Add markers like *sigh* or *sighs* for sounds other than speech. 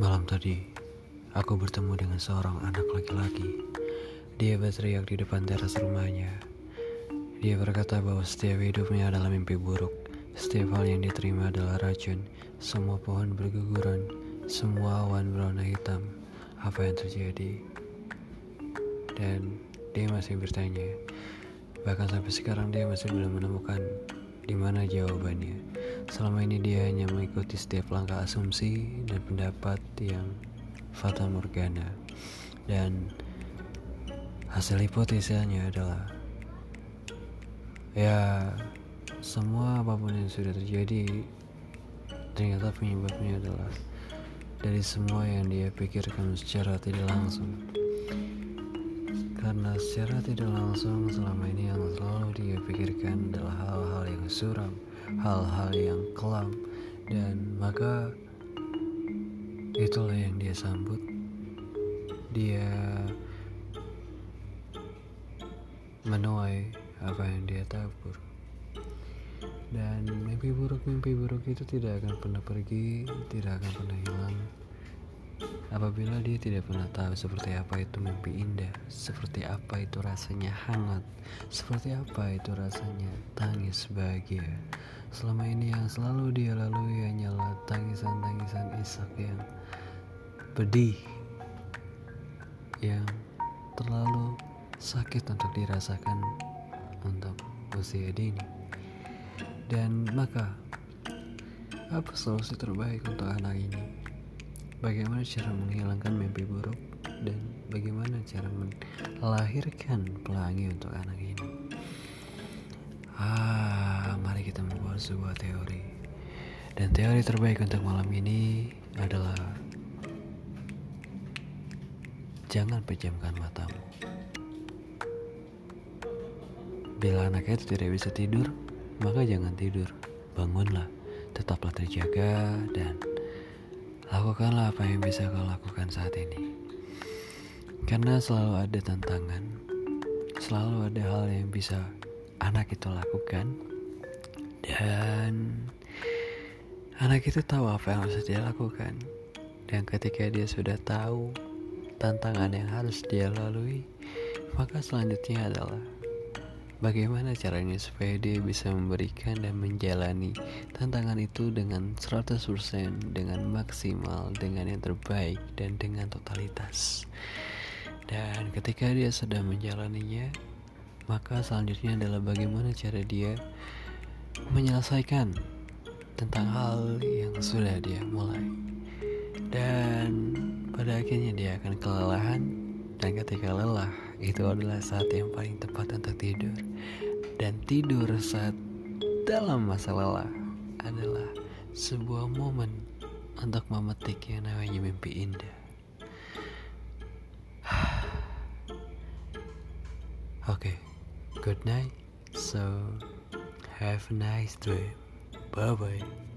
Malam tadi, aku bertemu dengan seorang anak laki-laki. Dia berteriak di depan teras rumahnya. Dia berkata bahwa setiap hidupnya adalah mimpi buruk. Setiap hal yang diterima adalah racun. Semua pohon berguguran, semua awan berwarna hitam. Apa yang terjadi? Dan dia masih bertanya. Bahkan sampai sekarang dia masih belum menemukan di mana jawabannya. Selama ini dia hanya mengikuti setiap langkah asumsi dan pendapat yang fata morgana. Dan hasil hipotesanya adalah ya semua apa pun yang sudah terjadi ternyata penyebabnya adalah dari semua yang dia pikirkan secara tidak langsung karena secara tidak langsung selama ini yang selalu dia pikirkan adalah hal-hal yang suram, hal-hal yang kelam, dan maka itulah yang dia sambut. Dia menuai apa yang dia tabur. Dan mimpi buruk-mimpi buruk itu tidak akan pernah pergi, tidak akan pernah hilang Apabila dia tidak pernah tahu seperti apa itu mimpi indah, seperti apa itu rasanya hangat, seperti apa itu rasanya tangis bahagia. Selama ini yang selalu dia lalui hanyalah tangisan-tangisan isak yang pedih, yang terlalu sakit untuk dirasakan untuk usia dini. Dan maka, apa solusi terbaik untuk anak ini? Bagaimana cara menghilangkan mimpi buruk dan bagaimana cara melahirkan pelangi untuk anak ini? Ah, mari kita membuat sebuah teori. Dan teori terbaik untuk malam ini adalah jangan pejamkan matamu. Bila anak itu tidak bisa tidur, maka jangan tidur. Bangunlah, tetaplah terjaga dan Lakukanlah apa yang bisa kau lakukan saat ini. Karena selalu ada tantangan, selalu ada hal yang bisa anak itu lakukan. Dan anak itu tahu apa yang harus dia lakukan. Dan ketika dia sudah tahu tantangan yang harus dia lalui, maka selanjutnya adalah Bagaimana caranya supaya dia bisa memberikan dan menjalani tantangan itu dengan 100% dengan maksimal, dengan yang terbaik dan dengan totalitas. Dan ketika dia sudah menjalaninya, maka selanjutnya adalah bagaimana cara dia menyelesaikan tentang hal yang sudah dia mulai. Dan pada akhirnya dia akan kelelahan dan ketika lelah itu adalah saat yang paling tepat tidur saat dalam masa lelah adalah sebuah momen untuk memetik yang namanya mimpi indah. *sighs* Oke, okay, good night. So, have a nice dream. Bye bye.